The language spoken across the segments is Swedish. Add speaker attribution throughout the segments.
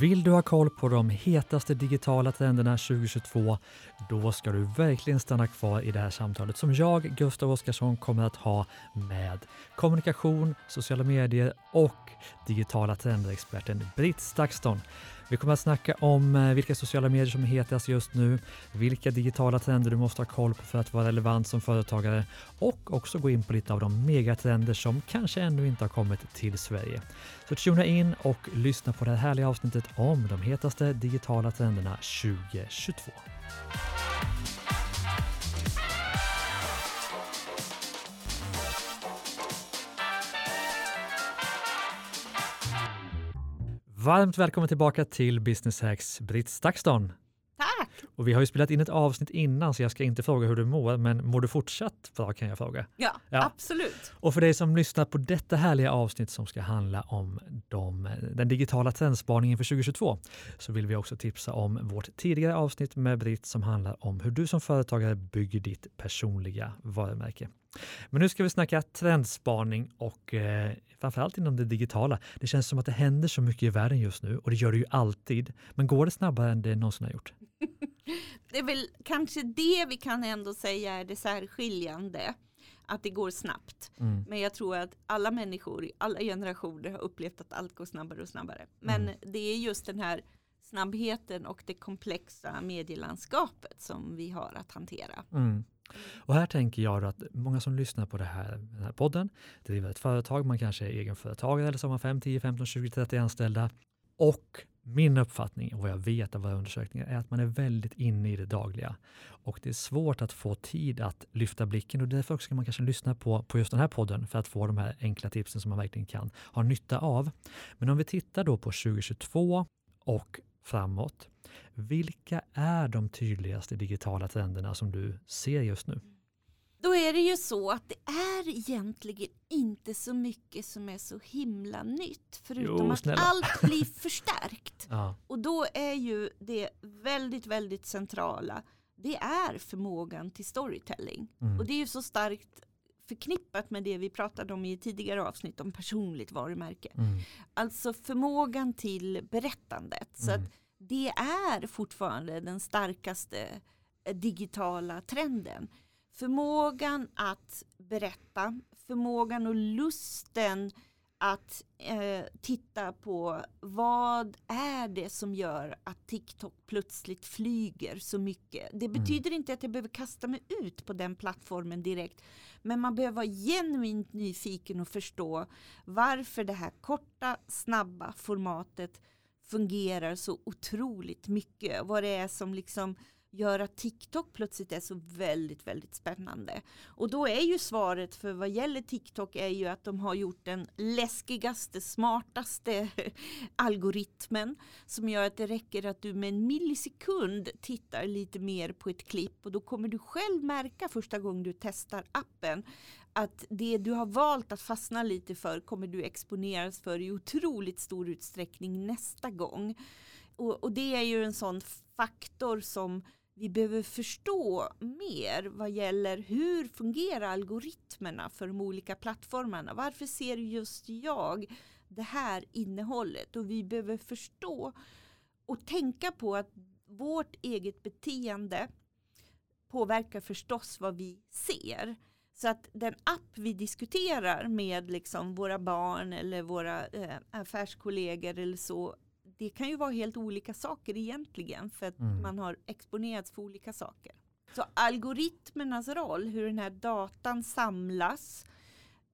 Speaker 1: Vill du ha koll på de hetaste digitala trenderna 2022? Då ska du verkligen stanna kvar i det här samtalet som jag, Gustav Oskarsson, kommer att ha med kommunikation, sociala medier och digitala trender-experten Britt Stakston. Vi kommer att snacka om eh, vilka sociala medier som är hetast just nu, vilka digitala trender du måste ha koll på för att vara relevant som företagare och också gå in på lite av de megatrender som kanske ännu inte har kommit till Sverige. Så tuna in och lyssna på det här härliga avsnittet om de hetaste digitala trenderna 2022. Varmt välkommen tillbaka till Business Hacks, Britt Stakston.
Speaker 2: Tack!
Speaker 1: Och vi har ju spelat in ett avsnitt innan så jag ska inte fråga hur du mår, men mår du fortsatt bra kan jag fråga?
Speaker 2: Ja,
Speaker 1: Ja.
Speaker 2: absolut.
Speaker 1: Och för dig som lyssnar på detta härliga avsnitt som ska handla om de, den digitala trendspaningen för 2022 så vill vi också tipsa om vårt tidigare avsnitt med Britt som handlar om hur du som företagare bygger ditt personliga varumärke. Men nu ska vi snacka trendspaning och eh, framförallt inom det digitala. Det känns som att det händer så mycket i världen just nu och det gör det ju alltid. Men går det snabbare än det någonsin har gjort?
Speaker 2: Det är väl kanske det vi kan ändå säga är det särskiljande. Att det går snabbt.
Speaker 1: Mm.
Speaker 2: Men jag tror att alla människor i alla generationer har upplevt att allt går snabbare och snabbare. Men
Speaker 1: Mm.
Speaker 2: det är just den här snabbheten och det komplexa medielandskapet som vi har att hantera.
Speaker 1: Mm. Och här tänker jag att många som lyssnar på det här, den här podden driver ett företag, man kanske är egenföretagare eller så har man 5, 10, 15, 20, 30 anställda. Och min uppfattning och vad jag vet av våra undersökningar är att man är väldigt inne i det dagliga. Och det är svårt att få tid att lyfta blicken och därför också ska man kanske lyssna på, på just den här podden för att få de här enkla tipsen som man verkligen kan ha nytta av. Men om vi tittar då på 2022 och framåt. Vilka är de tydligaste digitala trenderna som du ser just nu?
Speaker 2: Då är det ju så att det är egentligen inte så mycket som är så himla nytt. Förutom
Speaker 1: Jo,
Speaker 2: att allt blir förstärkt.
Speaker 1: Ja.
Speaker 2: Och då är ju det väldigt, väldigt centrala. Det är förmågan till storytelling.
Speaker 1: Mm.
Speaker 2: Och det är ju så starkt förknippat med det vi pratade om i tidigare avsnitt om personligt varumärke.
Speaker 1: Mm.
Speaker 2: Alltså förmågan till berättandet. Så
Speaker 1: Mm.
Speaker 2: att det är fortfarande den starkaste eh, digitala trenden. Förmågan att berätta, förmågan och lusten att eh, titta på vad är det som gör att TikTok plötsligt flyger så mycket. Det betyder inte att jag behöver kasta mig ut på den plattformen direkt. Men man behöver vara genuint nyfiken och förstå varför det här korta, snabba formatet fungerar så otroligt mycket. Vad det är som liksom gör att TikTok plötsligt är så väldigt, väldigt spännande. Och då är ju svaret för vad gäller TikTok är ju att de har gjort den läskigaste, smartaste algoritmen som gör att det räcker att du med en millisekund tittar lite mer på ett klipp och då kommer du själv märka första gången du testar appen att det du har valt att fastna lite för kommer du exponeras för i otroligt stor utsträckning nästa gång. Och, och det är ju en sån faktor som vi behöver förstå mer vad gäller hur fungerar algoritmerna för de olika plattformarna. Varför ser just jag det här innehållet? Och vi behöver förstå och tänka på att vårt eget beteende påverkar förstås vad vi ser. Så att den app vi diskuterar med liksom våra barn eller våra eh, affärskollegor eller så, det kan ju vara helt olika saker egentligen för att
Speaker 1: Mm.
Speaker 2: man har exponerats för olika saker. Så algoritmernas roll, hur den här datan samlas,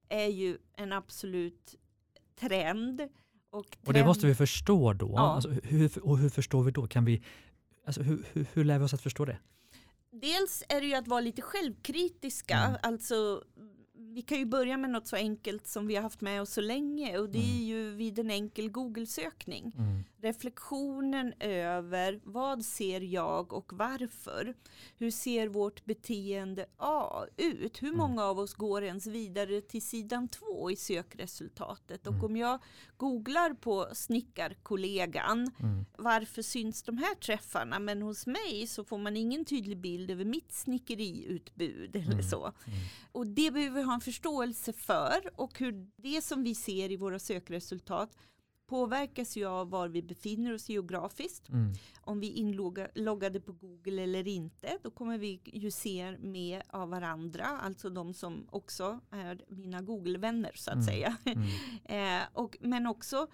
Speaker 2: är ju en absolut trend. Och,
Speaker 1: Och det
Speaker 2: trend-
Speaker 1: måste vi förstå då.
Speaker 2: Ja.
Speaker 1: Alltså, hur, och hur förstår vi då? Kan vi, alltså, hur, hur, hur lär vi oss att förstå det?
Speaker 2: Dels är det ju att vara lite självkritiska.
Speaker 1: Mm.
Speaker 2: Alltså, vi kan ju börja med något så enkelt som vi har haft med oss så länge och det är ju vid en enkel Google-sökning.
Speaker 1: Mm.
Speaker 2: Reflektionen över vad ser jag och varför? Hur ser vårt beteende A ut? Hur många av oss går ens vidare till sidan två i sökresultatet? Och
Speaker 1: Mm.
Speaker 2: om jag googlar på snickarkollegan
Speaker 1: Mm.
Speaker 2: varför syns de här träffarna men hos mig så får man ingen tydlig bild över mitt snickeriutbud eller
Speaker 1: Mm.
Speaker 2: så. Och det behöver vi ha en förståelse för och hur det som vi ser i våra sökresultat påverkas ju av var vi befinner oss geografiskt.
Speaker 1: Mm.
Speaker 2: Om vi är inloggade på Google eller inte, då kommer vi ju se mer av varandra, alltså de som också är mina Google-vänner så att
Speaker 1: Mm.
Speaker 2: säga.
Speaker 1: Mm.
Speaker 2: eh, och, men också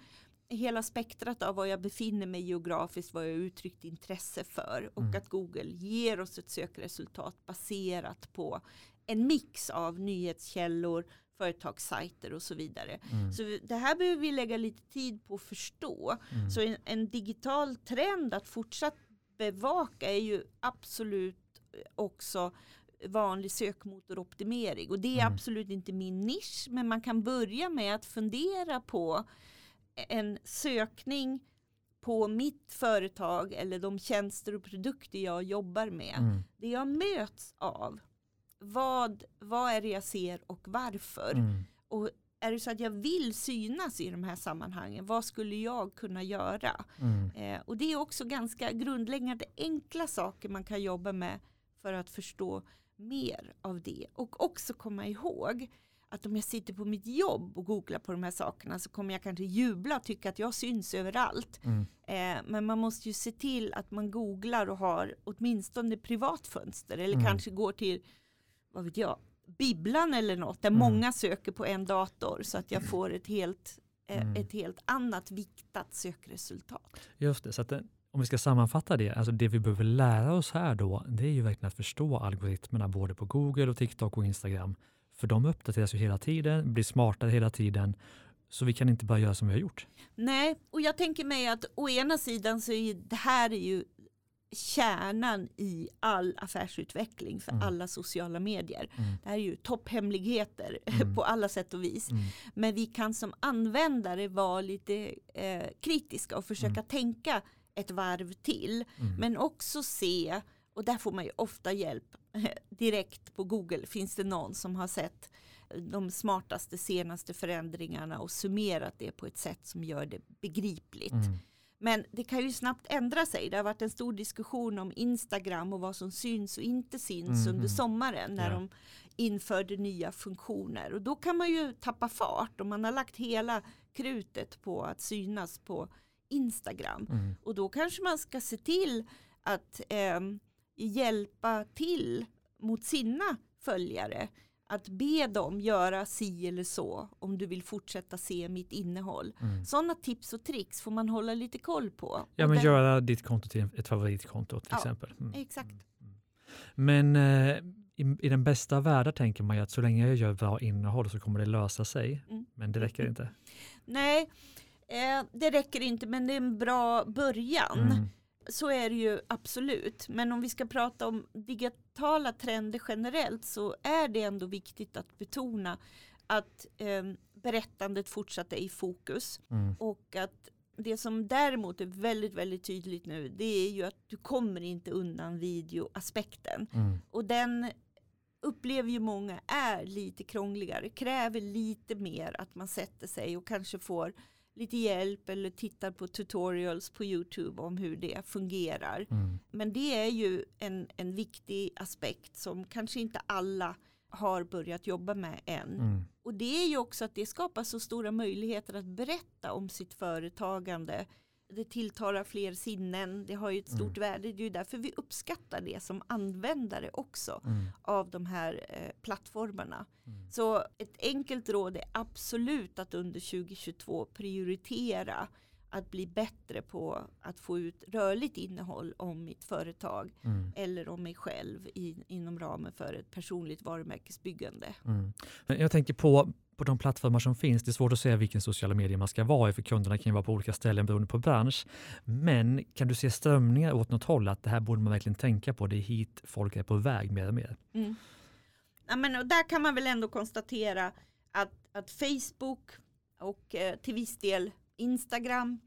Speaker 2: hela spektrat av var jag befinner mig geografiskt, vad jag uttryckt intresse för och
Speaker 1: Mm.
Speaker 2: att Google ger oss ett sökresultat baserat på en mix av nyhetskällor, företagssajter och så vidare.
Speaker 1: Mm.
Speaker 2: Så det här behöver vi lägga lite tid på att förstå.
Speaker 1: Mm.
Speaker 2: Så en, en digital trend att fortsatt bevaka är ju absolut också vanlig sökmotoroptimering. Och det är
Speaker 1: Mm.
Speaker 2: absolut inte min nisch, men man kan börja med att fundera på en sökning på mitt företag eller de tjänster och produkter jag jobbar med.
Speaker 1: Mm.
Speaker 2: Det jag möts av. Vad, vad är det jag ser och varför?
Speaker 1: Mm.
Speaker 2: Och är det så att jag vill synas i de här sammanhangen, vad skulle jag kunna göra?
Speaker 1: Mm.
Speaker 2: Eh, och det är också ganska grundläggande enkla saker man kan jobba med för att förstå mer av det. Och också komma ihåg att om jag sitter på mitt jobb och googlar på de här sakerna så kommer jag kanske jubla och tycka att jag syns överallt.
Speaker 1: Mm.
Speaker 2: Eh, men man måste ju se till att man googlar och har åtminstone privat fönster eller
Speaker 1: Mm.
Speaker 2: kanske går till, vad vet jag, bibblan eller något där
Speaker 1: Mm.
Speaker 2: många söker på en dator så att jag får ett helt, eh,
Speaker 1: Mm.
Speaker 2: ett helt annat viktat sökresultat.
Speaker 1: Just det, så att det, om vi ska sammanfatta det, alltså det vi behöver lära oss här då, det är ju verkligen att förstå algoritmerna både på Google och TikTok och Instagram. För de uppdateras ju hela tiden, blir smartare hela tiden, så vi kan inte bara göra som vi har gjort.
Speaker 2: Nej, och jag tänker mig att å ena sidan så är det här är ju kärnan i all affärsutveckling för
Speaker 1: Mm.
Speaker 2: alla sociala medier.
Speaker 1: Mm.
Speaker 2: Det här är ju topphemligheter
Speaker 1: Mm.
Speaker 2: på alla sätt och vis.
Speaker 1: Mm.
Speaker 2: Men vi kan som användare vara lite eh, kritiska och försöka tänka ett varv till.
Speaker 1: Mm.
Speaker 2: Men också se, och där får man ju ofta hjälp direkt på Google, finns det någon som har sett de smartaste senaste förändringarna och summerat det på ett sätt som gör det begripligt.
Speaker 1: Mm.
Speaker 2: Men det kan ju snabbt ändra sig. Det har varit en stor diskussion om Instagram och vad som syns och inte syns
Speaker 1: Mhm.
Speaker 2: under sommaren när
Speaker 1: Ja.
Speaker 2: de införde nya funktioner. Och då kan man ju tappa fart om man har lagt hela krutet på att synas på Instagram.
Speaker 1: Mm.
Speaker 2: Och då kanske man ska se till att ehm, hjälpa till mot sina följare. Att be dem göra si eller så om du vill fortsätta se mitt innehåll.
Speaker 1: Mm.
Speaker 2: Sådana tips och tricks får man hålla lite koll på.
Speaker 1: Ja, men
Speaker 2: den-
Speaker 1: göra ditt konto till ett favoritkonto till
Speaker 2: Ja,
Speaker 1: exempel. Mm.
Speaker 2: Exakt.
Speaker 1: Men eh, i, i den bästa världen tänker man ju att så länge jag gör bra innehåll så kommer det lösa sig.
Speaker 2: Mm.
Speaker 1: Men det räcker inte.
Speaker 2: Nej, eh, det räcker inte men det är en bra början. Så är det ju absolut. Men om vi ska prata om digitala trender generellt så är det ändå viktigt att betona att eh, berättandet fortsatt är i fokus.
Speaker 1: Mm.
Speaker 2: Och att det som däremot är väldigt, väldigt tydligt nu det är ju att du kommer inte undan videoaspekten.
Speaker 1: Mm.
Speaker 2: Och den upplever ju många är lite krångligare, kräver lite mer att man sätter sig och kanske får lite hjälp eller tittar på tutorials på YouTube om hur det fungerar.
Speaker 1: Mm.
Speaker 2: Men det är ju en, en viktig aspekt som kanske inte alla har börjat jobba med än.
Speaker 1: Mm.
Speaker 2: Och det är ju också att det skapar så stora möjligheter att berätta om sitt företagande. Det tilltalar fler sinnen, det har ju ett stort värde. Det är ju därför vi uppskattar det som användare också
Speaker 1: Mm.
Speaker 2: av de här eh, plattformarna.
Speaker 1: Mm.
Speaker 2: Så ett enkelt råd är absolut att under 2022 prioritera att bli bättre på att få ut rörligt innehåll om mitt företag
Speaker 1: Mm.
Speaker 2: eller om mig själv i, inom ramen för ett personligt varumärkesbyggande.
Speaker 1: Mm. Jag tänker på, på de plattformar som finns. Det är svårt att säga vilken sociala medier man ska vara i för kunderna kan ju vara på olika ställen beroende på bransch. Men kan du se strömningar åt något håll att det här borde man verkligen tänka på. Det är hit folk är på väg mer och mer.
Speaker 2: Mm. Ja, men, och där kan man väl ändå konstatera att, att Facebook och eh, till viss del Instagram,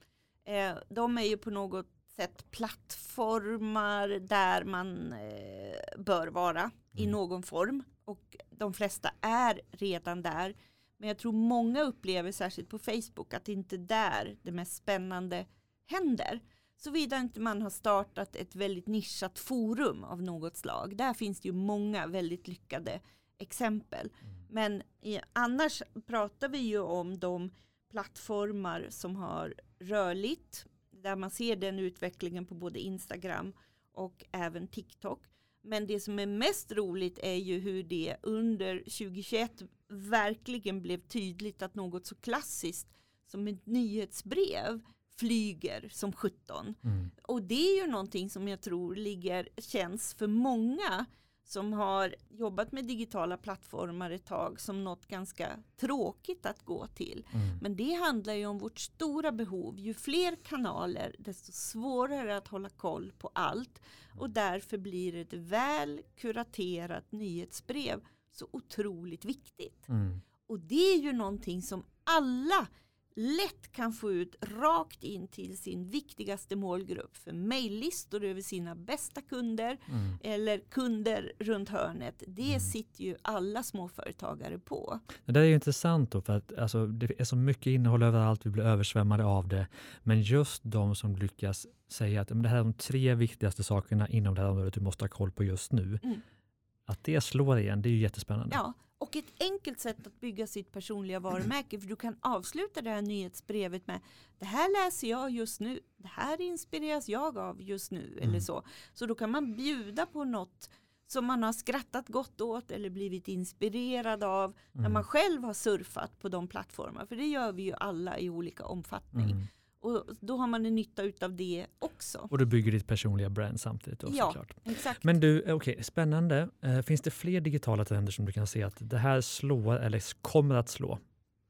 Speaker 2: eh, de är ju på något sätt plattformar där man eh, bör vara i
Speaker 1: Mm.
Speaker 2: någon form. Och de flesta är redan där. Men jag tror många upplever, särskilt på Facebook, att det inte är där det mest spännande händer. Såvida inte man har startat ett väldigt nischat forum av något slag. Där finns det ju många väldigt lyckade exempel. Men i, annars pratar vi ju om de plattformar som har rörligt, där man ser den utvecklingen på både Instagram och även TikTok. Men det som är mest roligt är ju hur det under 2021 verkligen blev tydligt att något så klassiskt som ett nyhetsbrev flyger som 17.
Speaker 1: Mm.
Speaker 2: Och det är ju någonting som jag tror ligger, känns för många som har jobbat med digitala plattformar ett tag som något ganska tråkigt att gå till.
Speaker 1: Mm.
Speaker 2: Men det handlar ju om vårt stora behov. Ju fler kanaler desto svårare att hålla koll på allt. Och därför blir ett väl kuraterat nyhetsbrev så otroligt viktigt.
Speaker 1: Mm.
Speaker 2: Och det är ju någonting som alla lätt kan få ut rakt in till sin viktigaste målgrupp för mejllistor över sina bästa kunder
Speaker 1: Mm.
Speaker 2: eller kunder runt hörnet. Det
Speaker 1: Mm.
Speaker 2: sitter ju alla småföretagare på.
Speaker 1: Det där är ju intressant då, för att alltså, det är så mycket innehåll överallt, vi blir översvämmade av det. Men just de som lyckas säga att det här är de tre viktigaste sakerna inom det här området du måste ha koll på just nu.
Speaker 2: Mm.
Speaker 1: Att det slår igen, det är ju jättespännande.
Speaker 2: Ja, och ett enkelt sätt att bygga sitt personliga varumärke för du kan avsluta det här nyhetsbrevet med det här läser jag just nu, det här inspireras jag av just nu
Speaker 1: Mm.
Speaker 2: eller så. Så då kan man bjuda på något som man har skrattat gott åt eller blivit inspirerad av när
Speaker 1: Mm.
Speaker 2: man själv har surfat på de plattformarna. För det gör vi ju alla i olika omfattning.
Speaker 1: Mm.
Speaker 2: Och då har man en nytta utav det också.
Speaker 1: Och du bygger ditt personliga brand samtidigt då,
Speaker 2: Ja.
Speaker 1: såklart.
Speaker 2: Exakt.
Speaker 1: Men du, eh, okej, spännande. Eh, finns det fler digitala trender som du kan se att det här slår eller kommer att slå?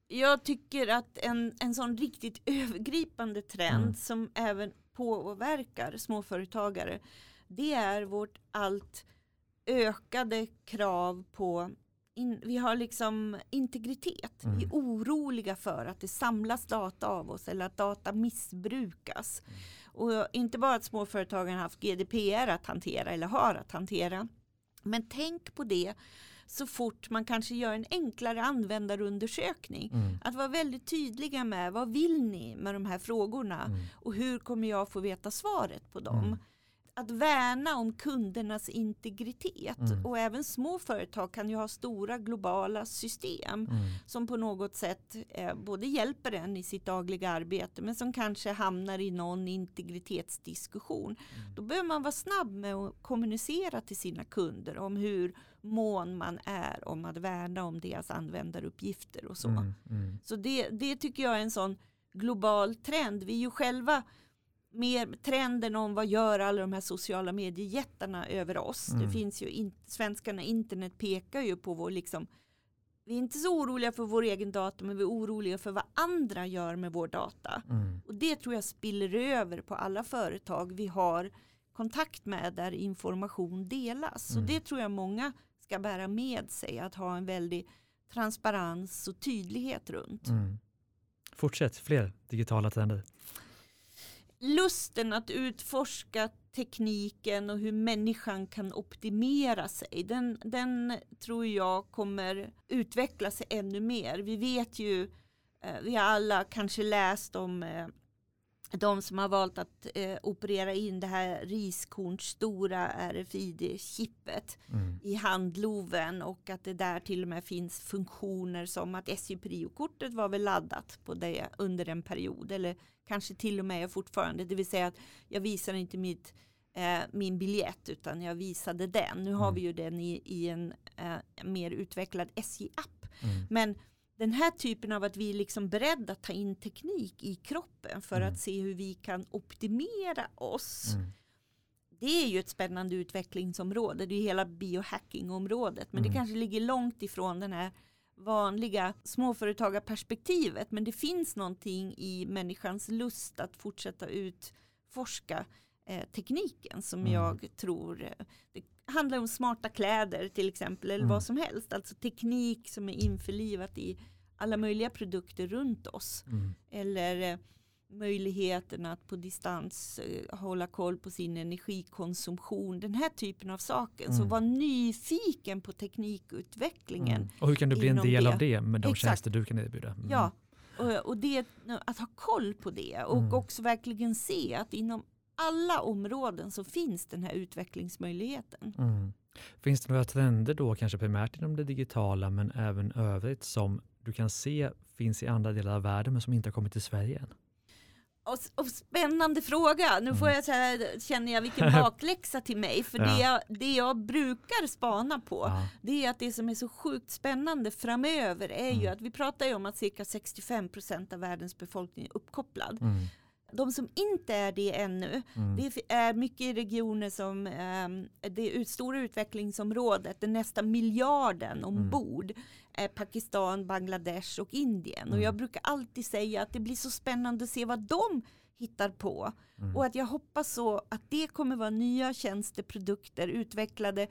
Speaker 2: Jag tycker att en, en sån riktigt övergripande trend
Speaker 1: Mm.
Speaker 2: som även påverkar småföretagare det är vårt allt ökade krav på in, vi har liksom integritet. Vi
Speaker 1: Mm.
Speaker 2: är oroliga för att det samlas data av oss eller att data missbrukas.
Speaker 1: Mm.
Speaker 2: Och inte bara att småföretagen har haft GDPR att hantera eller har att hantera. Men tänk på det så fort man kanske gör en enklare användarundersökning.
Speaker 1: Mm.
Speaker 2: Att vara väldigt tydliga med vad vill ni med de här frågorna
Speaker 1: Mm.
Speaker 2: och hur kommer jag få veta svaret på dem. Att värna om kundernas integritet
Speaker 1: Mm.
Speaker 2: och även små företag kan ju ha stora globala system
Speaker 1: Mm.
Speaker 2: som på något sätt eh, både hjälper en i sitt dagliga arbete men som kanske hamnar i någon integritetsdiskussion.
Speaker 1: Mm.
Speaker 2: Då behöver man vara snabb med att kommunicera till sina kunder om hur mån man är om att värna om deras användaruppgifter och så.
Speaker 1: Mm. Mm.
Speaker 2: Så det, det tycker jag är en sån global trend. Vi är ju själva mer trenden om vad gör alla de här sociala mediejättarna över oss.
Speaker 1: Mm.
Speaker 2: Det finns ju, in, svenskarna internet pekar ju på vår liksom vi är inte så oroliga för vår egen data men vi är oroliga för vad andra gör med vår data.
Speaker 1: Mm.
Speaker 2: Och det tror jag spiller över på alla företag vi har kontakt med där information delas. Så
Speaker 1: Mm.
Speaker 2: det tror jag många ska bära med sig att ha en väldig transparens och tydlighet runt.
Speaker 1: Mm. Fortsätt, fler digitala trender.
Speaker 2: Lusten att utforska tekniken och hur människan kan optimera sig, den, den tror jag kommer utveckla sig ännu mer. Vi vet ju, eh, vi har alla kanske läst om eh, de som har valt att eh, operera in det här riskornsstora RFID-chippet
Speaker 1: Mm.
Speaker 2: i handloven och att det där till och med finns funktioner som att SJ Prio-kortet var väl laddat på det under en period eller kanske till och med fortfarande. Det vill säga att jag visar inte mitt, eh, min biljett utan jag visade den. Nu har
Speaker 1: Mm.
Speaker 2: vi ju den i, i en eh, mer utvecklad SJ-app.
Speaker 1: Mm.
Speaker 2: Men den här typen av att vi är liksom beredda att ta in teknik i kroppen för
Speaker 1: Mm.
Speaker 2: att se hur vi kan optimera oss.
Speaker 1: Mm.
Speaker 2: Det är ju ett spännande utvecklingsområde. Det är hela biohackingområdet. Men
Speaker 1: Mm.
Speaker 2: det kanske ligger långt ifrån den här vanliga småföretagarperspektivet. Men det finns någonting i människans lust att fortsätta utforska eh, tekniken som
Speaker 1: Mm.
Speaker 2: jag tror eh, det handlar om smarta kläder till exempel eller
Speaker 1: Mm.
Speaker 2: vad som helst. Alltså teknik som är införlivat i alla möjliga produkter runt oss.
Speaker 1: Mm.
Speaker 2: Eller eh, möjligheten att på distans eh, hålla koll på sin energikonsumtion. Den här typen av saker. Så
Speaker 1: Mm.
Speaker 2: var nyfiken på teknikutvecklingen.
Speaker 1: Mm. Och hur kan du bli en del
Speaker 2: det.
Speaker 1: av det med de
Speaker 2: Exakt.
Speaker 1: tjänster du kan erbjuda? Mm.
Speaker 2: Ja, och, och det, att ha koll på det och
Speaker 1: Mm.
Speaker 2: också verkligen se att inom alla områden så finns den här utvecklingsmöjligheten.
Speaker 1: Mm. Finns det några trender då, kanske primärt inom det digitala men även övrigt som du kan se finns i andra delar av världen men som inte har kommit till Sverige än?
Speaker 2: Och, och spännande fråga. Nu får
Speaker 1: Mm.
Speaker 2: jag så här, känner jag vilken bakläxa till mig. För
Speaker 1: Ja.
Speaker 2: det, jag, det jag brukar spana på
Speaker 1: Ja.
Speaker 2: det är att det som är så sjukt spännande framöver är ju
Speaker 1: Mm.
Speaker 2: att vi pratar ju om att cirka 65% av världens befolkning är uppkopplad.
Speaker 1: Mm.
Speaker 2: De som inte är det ännu,
Speaker 1: Mm.
Speaker 2: det är mycket regioner som eh, det stora utvecklingsområdet, den nästa miljarden ombord, är Pakistan, Bangladesh och Indien. Och
Speaker 1: Mm.
Speaker 2: jag brukar alltid säga att det blir så spännande att se vad de hittar på.
Speaker 1: Mm.
Speaker 2: Och att jag hoppas så att det kommer vara nya tjänster, produkter utvecklade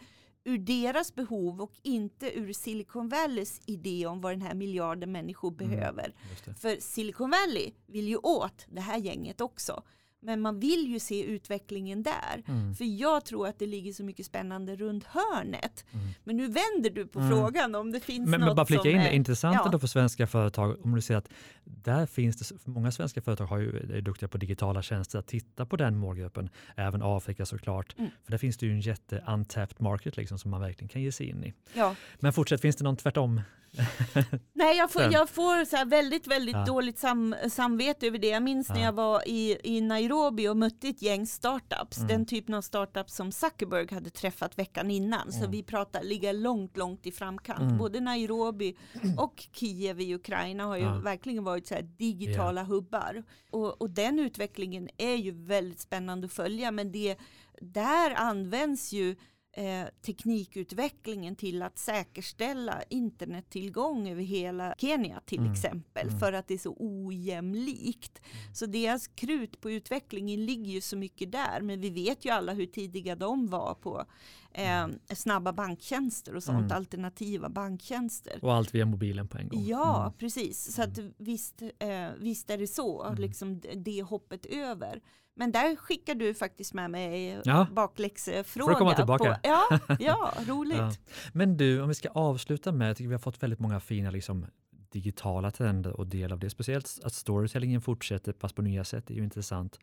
Speaker 2: ur deras behov och inte ur Silicon Valleys idé om vad den här miljarden människor
Speaker 1: Mm.
Speaker 2: behöver.
Speaker 1: Det.
Speaker 2: För Silicon Valley vill ju åt det här gänget också. Men man vill ju se utvecklingen där.
Speaker 1: Mm.
Speaker 2: För jag tror att det ligger så mycket spännande runt hörnet.
Speaker 1: Mm.
Speaker 2: Men nu vänder du på
Speaker 1: Mm.
Speaker 2: frågan om det finns
Speaker 1: Men,
Speaker 2: något
Speaker 1: men bara flika in
Speaker 2: är...
Speaker 1: intressant
Speaker 2: ja.
Speaker 1: ändå för svenska företag om du ser att där finns det, många svenska företag har ju, är duktiga på digitala tjänster, att titta på den målgruppen, även Afrika såklart.
Speaker 2: Mm.
Speaker 1: För där finns det ju en jätte untapped market liksom som man verkligen kan ge sig in i.
Speaker 2: Ja.
Speaker 1: Men fortsätt, finns det någon tvärtom?
Speaker 2: Nej, jag får, jag får så väldigt, väldigt
Speaker 1: Ja.
Speaker 2: dåligt sam, samvete över det. Jag minns när
Speaker 1: Ja.
Speaker 2: jag var i, i Nairobi och mötte ett gäng startups.
Speaker 1: Mm.
Speaker 2: Den typen av startups som Zuckerberg hade träffat veckan innan. Så
Speaker 1: Mm.
Speaker 2: vi pratar, ligger långt, långt i framkant.
Speaker 1: Mm.
Speaker 2: Både Nairobi och Kiev i Ukraina har ju
Speaker 1: Ja.
Speaker 2: verkligen varit så digitala hubbar. Och, och den utvecklingen är ju väldigt spännande att följa. Men det, där används ju eh, teknikutvecklingen till att säkerställa internettillgång över hela Kenya till
Speaker 1: Mm.
Speaker 2: exempel
Speaker 1: Mm.
Speaker 2: för att det är så ojämlikt. Så deras krut på utvecklingen ligger ju så mycket där men vi vet ju alla hur tidiga de var på eh, snabba banktjänster och sånt,
Speaker 1: Mm.
Speaker 2: alternativa banktjänster.
Speaker 1: Och allt via mobilen på en gång.
Speaker 2: Ja,
Speaker 1: Mm.
Speaker 2: precis. Så att visst, eh, visst är det så,
Speaker 1: Mm.
Speaker 2: liksom det hoppet över. Men där skickar du faktiskt med mig
Speaker 1: Ja.
Speaker 2: bakläxefråga.
Speaker 1: Får komma tillbaka?
Speaker 2: På, ja, ja, roligt.
Speaker 1: Ja. Men du, om vi ska avsluta med, jag tycker vi har fått väldigt många fina liksom, digitala trender och del av det. Speciellt att storytellingen fortsätter fast på nya sätt är ju intressant.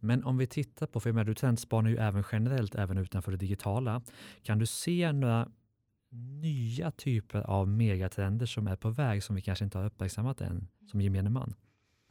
Speaker 1: Men om vi tittar på, för jag menar, du trendspanar ju även generellt, även utanför det digitala. Kan du se några nya typer av megatrender som är på väg som vi kanske inte har uppmärksammat än som gemene man?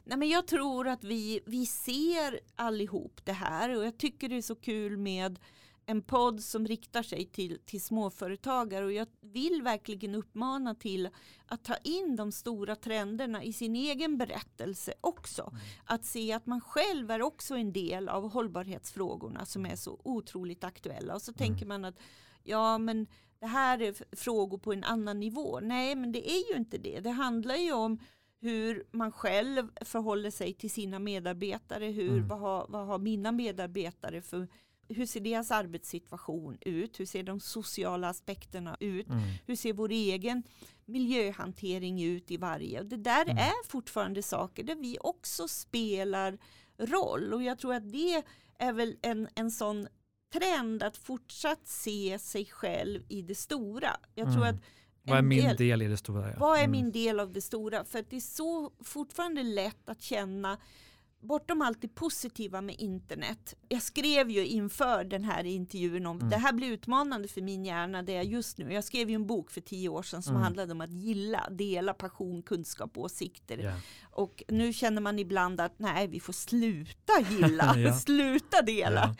Speaker 2: Nej, men jag tror att vi, vi ser allihop det här och jag tycker det är så kul med en podd som riktar sig till, till småföretagare och jag vill verkligen uppmana till att ta in de stora trenderna i sin egen berättelse också. Att se att man själv är också en del av hållbarhetsfrågorna som är så otroligt aktuella och så tänker man att ja men det här är frågor på en annan nivå. Nej men det är ju inte det. Det handlar ju om hur man själv förhåller sig till sina medarbetare. Hur,
Speaker 1: Mm.
Speaker 2: vad, har, vad har mina medarbetare för hur ser deras arbetssituation ut? Hur ser de sociala aspekterna ut?
Speaker 1: Mm.
Speaker 2: Hur ser vår egen miljöhantering ut i varje? Det där
Speaker 1: Mm.
Speaker 2: är fortfarande saker där vi också spelar roll. Och jag tror att det är väl en, en sån trend att fortsatt se sig själv i det stora. Jag tror
Speaker 1: Mm.
Speaker 2: att
Speaker 1: Vad är min
Speaker 2: del-
Speaker 1: del i det stora? ja?
Speaker 2: vad är
Speaker 1: Mm.
Speaker 2: min del av det stora? För det är så fortfarande lätt att känna bortom allt det positiva med internet. Jag skrev ju inför den här intervjun om
Speaker 1: Mm.
Speaker 2: det här blir utmanande för min hjärna det är just nu. Jag skrev ju en bok för tio år sedan som
Speaker 1: Mm.
Speaker 2: handlade om att gilla, dela passion, kunskap och åsikter.
Speaker 1: Ja.
Speaker 2: Och nu känner man ibland att nej, vi får sluta gilla,
Speaker 1: Ja.
Speaker 2: sluta dela.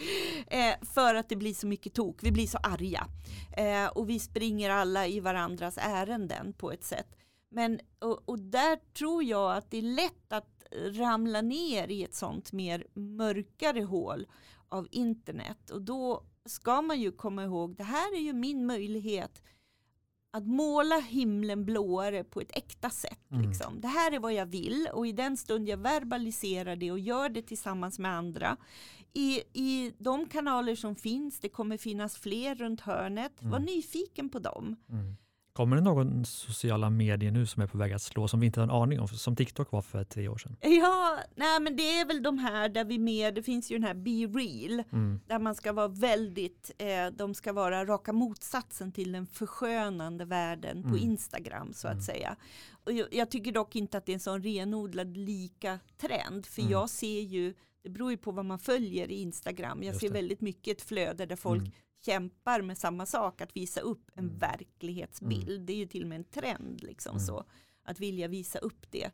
Speaker 2: Eh, för att det blir så mycket tok, vi blir så arga. Eh, och vi springer alla i varandras ärenden på ett sätt. Men, och, och där tror jag att det är lätt att ramla ner i ett sånt mer mörkare hål av internet. Och då ska man ju komma ihåg, det här är ju min möjlighet att måla himlen blåare på ett äkta sätt.
Speaker 1: Mm.
Speaker 2: Liksom. Det här är vad jag vill och i den stund jag verbaliserar det och gör det tillsammans med andra. I, I de kanaler som finns, det kommer finnas fler runt hörnet. Var
Speaker 1: Mm.
Speaker 2: nyfiken på dem.
Speaker 1: Mm. Kommer det någon sociala medier nu som är på väg att slå som vi inte har en aning om, som TikTok var för tre år sedan?
Speaker 2: Ja, nej men det är väl de här där vi med, det finns ju den här Be Real,
Speaker 1: Mm.
Speaker 2: där man ska vara väldigt, eh, de ska vara raka motsatsen till den förskönande världen på
Speaker 1: Mm.
Speaker 2: Instagram så att
Speaker 1: Mm.
Speaker 2: säga. Och jag, jag tycker dock inte att det är en sån renodlad lika trend, för
Speaker 1: Mm.
Speaker 2: jag ser ju, det beror ju på vad man följer i Instagram, jag
Speaker 1: Just
Speaker 2: ser
Speaker 1: det.
Speaker 2: väldigt mycket ett flöde där folk
Speaker 1: Mm.
Speaker 2: Kämpar med samma sak, att visa upp en
Speaker 1: Mm.
Speaker 2: verklighetsbild. Det är ju till och med en trend liksom
Speaker 1: Mm.
Speaker 2: så. att vilja visa upp det.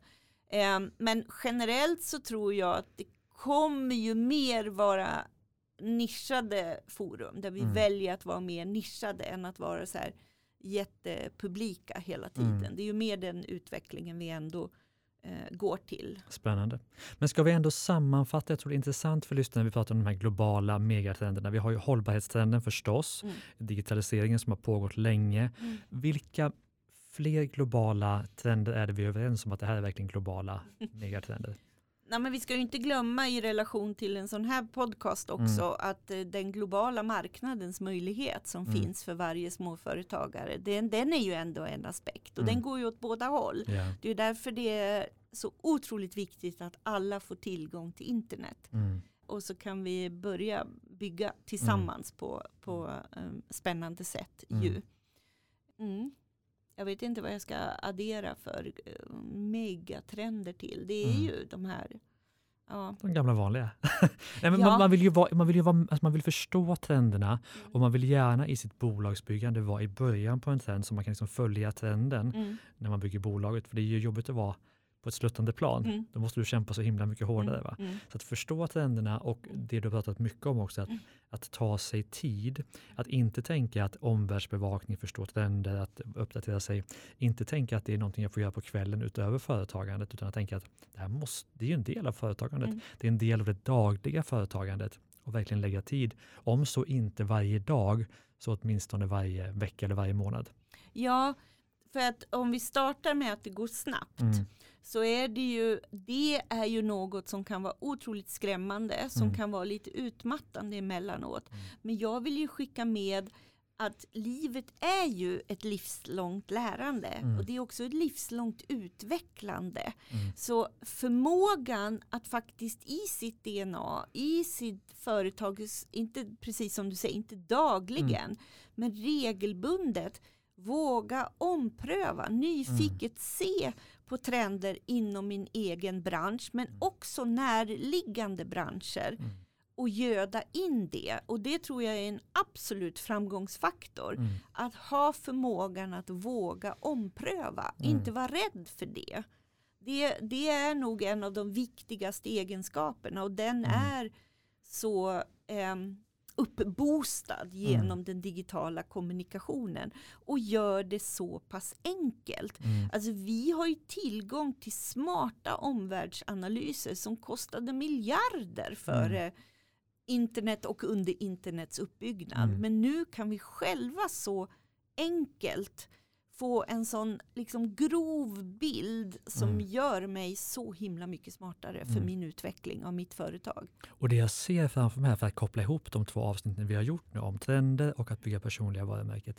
Speaker 2: Eh, men generellt så tror jag att det kommer ju mer vara nischade forum där vi
Speaker 1: Mm.
Speaker 2: väljer att vara mer nischade än att vara så här jättepublika hela tiden.
Speaker 1: Mm.
Speaker 2: Det är ju mer den utvecklingen vi ändå går till.
Speaker 1: Spännande. Men ska vi ändå sammanfatta, jag tror det är intressant för lyssnarna när vi pratar om de här globala megatrenderna. Vi har ju hållbarhetstrenden förstås,
Speaker 2: Mm.
Speaker 1: digitaliseringen som har pågått länge.
Speaker 2: Mm.
Speaker 1: Vilka fler globala trender är det vi är överens om att det här är verkligen globala megatrender?
Speaker 2: Nej, men vi ska ju inte glömma i relation till en sån här podcast också att eh, den globala marknadens möjlighet som
Speaker 1: Mm.
Speaker 2: finns för varje småföretagare, den, den är ju ändå en aspekt och
Speaker 1: Mm.
Speaker 2: den går ju åt båda håll.
Speaker 1: Ja.
Speaker 2: Det är därför det är så otroligt viktigt att alla får tillgång till internet.
Speaker 1: Mm.
Speaker 2: Och så kan vi börja bygga tillsammans på, på um, spännande sätt.
Speaker 1: Mm.
Speaker 2: Ju. Mm. Jag vet inte vad jag ska addera för uh, megatrender till. Det är
Speaker 1: Mm.
Speaker 2: ju de här Ja.
Speaker 1: De gamla vanliga. Nej, men
Speaker 2: Ja.
Speaker 1: man, man, vill ju vara, man, vill ju vara, alltså man vill förstå trenderna och man vill gärna i sitt bolagsbyggande vara i början på en trend så man kan liksom följa trenden
Speaker 2: Mm.
Speaker 1: när man bygger bolaget. För det är ju jobbigt att vara på ett sluttande plan.
Speaker 2: Mm.
Speaker 1: Då måste du kämpa så himla mycket hårdare. Va?
Speaker 2: Mm.
Speaker 1: Så att förstå trenderna och det du har pratat mycket om också, att,
Speaker 2: Mm.
Speaker 1: att ta sig tid. Att inte tänka att omvärldsbevakning, förstå trender, att uppdatera sig. Inte tänka att det är någonting jag får göra på kvällen utöver företagandet, utan att tänka att det här måste, det är ju en del av företagandet.
Speaker 2: Mm.
Speaker 1: Det är en del av det dagliga företagandet och verkligen lägga tid. Om så inte varje dag, så åtminstone varje vecka eller varje månad.
Speaker 2: Ja, för att om vi startar med att det går snabbt
Speaker 1: Mm.
Speaker 2: så är det ju, det är ju något som kan vara otroligt skrämmande, som
Speaker 1: Mm.
Speaker 2: kan vara lite utmattande emellanåt.
Speaker 1: Mm.
Speaker 2: Men jag vill ju skicka med att livet är ju ett livslångt lärande
Speaker 1: Mm.
Speaker 2: och det är också ett livslångt utvecklande.
Speaker 1: Mm.
Speaker 2: Så förmågan att faktiskt i sitt DNA, i sitt företag, inte precis som du säger, inte dagligen,
Speaker 1: Mm.
Speaker 2: men regelbundet våga ompröva, nyfiket se på trender inom min egen bransch, men också närliggande branscher
Speaker 1: Mm.
Speaker 2: och göda in det. Och det tror jag är en absolut framgångsfaktor.
Speaker 1: Mm.
Speaker 2: Att ha förmågan att våga ompröva,
Speaker 1: Mm.
Speaker 2: inte vara rädd för det. det. Det är nog en av de viktigaste egenskaperna och den
Speaker 1: Mm.
Speaker 2: är så ehm, uppboostad genom den digitala kommunikationen och gör det så pass enkelt.
Speaker 1: Mm.
Speaker 2: Alltså vi har ju tillgång till smarta omvärldsanalyser som kostade miljarder före
Speaker 1: Mm.
Speaker 2: internet och under internets uppbyggnad.
Speaker 1: Mm.
Speaker 2: Men nu kan vi själva så enkelt få en sån liksom grov bild som
Speaker 1: Mm.
Speaker 2: gör mig så himla mycket smartare för
Speaker 1: Mm.
Speaker 2: min utveckling av mitt företag.
Speaker 1: Och det jag ser framför mig här för att koppla ihop de två avsnitten vi har gjort nu om trender och att bygga personliga varumärket.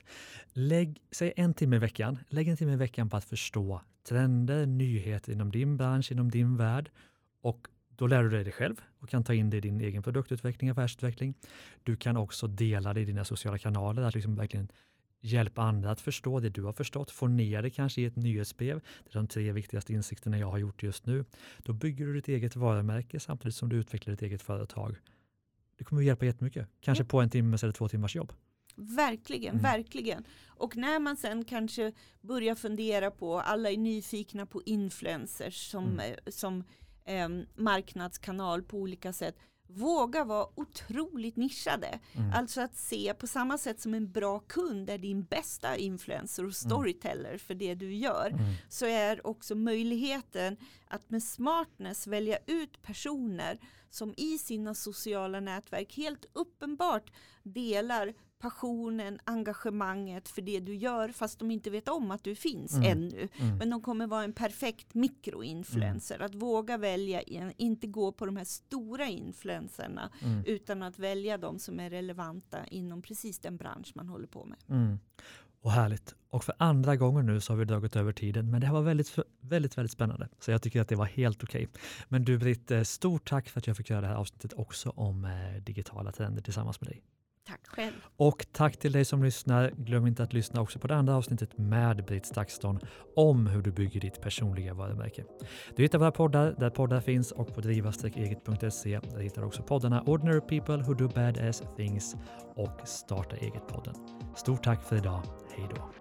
Speaker 1: Lägg, säg en timme i veckan, lägg en timme i veckan på att förstå trender, nyheter inom din bransch, inom din värld och då lär du dig det själv och kan ta in det i din egen produktutveckling, affärsutveckling. Du kan också dela det i dina sociala kanaler, att liksom verkligen hjälpa andra att förstå det du har förstått, få ner det kanske i ett nyhetsbrev. Det är de tre viktigaste insikterna jag har gjort just nu. Då bygger du ditt eget varumärke samtidigt som du utvecklar ditt eget företag. Det kommer att hjälpa jättemycket, kanske på en timmes eller två timmars jobb.
Speaker 2: Verkligen,
Speaker 1: Mm.
Speaker 2: verkligen. Och när man sen kanske börjar fundera på, alla är nyfikna på influencers som,
Speaker 1: Mm.
Speaker 2: eh, som eh, marknadskanal på olika sätt. Våga vara otroligt nischade.
Speaker 1: Mm.
Speaker 2: Alltså att se på samma sätt som en bra kund är din bästa influencer och storyteller för det du gör.
Speaker 1: Mm.
Speaker 2: Så är också möjligheten att med smartness välja ut personer som i sina sociala nätverk helt uppenbart delar passionen, engagemanget för det du gör fast de inte vet om att du finns
Speaker 1: Mm.
Speaker 2: ännu.
Speaker 1: Mm.
Speaker 2: Men de kommer vara en perfekt mikroinfluencer. Att våga välja, en- inte gå på de här stora influencerna
Speaker 1: Mm.
Speaker 2: utan att välja de som är relevanta inom precis den bransch man håller på med.
Speaker 1: Mm. Och härligt. Och för andra gången nu så har vi dragit över tiden, men det här var väldigt, väldigt, väldigt spännande. Så jag tycker att det var helt okej. Men du Britt, eh, stort tack för att jag fick göra det här avsnittet också om eh, digitala trender tillsammans med dig.
Speaker 2: Tack själv.
Speaker 1: Och tack till dig som lyssnar. Glöm inte att lyssna också på det andra avsnittet med Britt Stakston om hur du bygger ditt personliga varumärke. Du hittar våra poddar där poddar finns och på driva-eget.se. Där hittar du också poddarna Ordinary People Who Do Badass Things och Starta Eget-podden. Stort tack för idag. Hej då!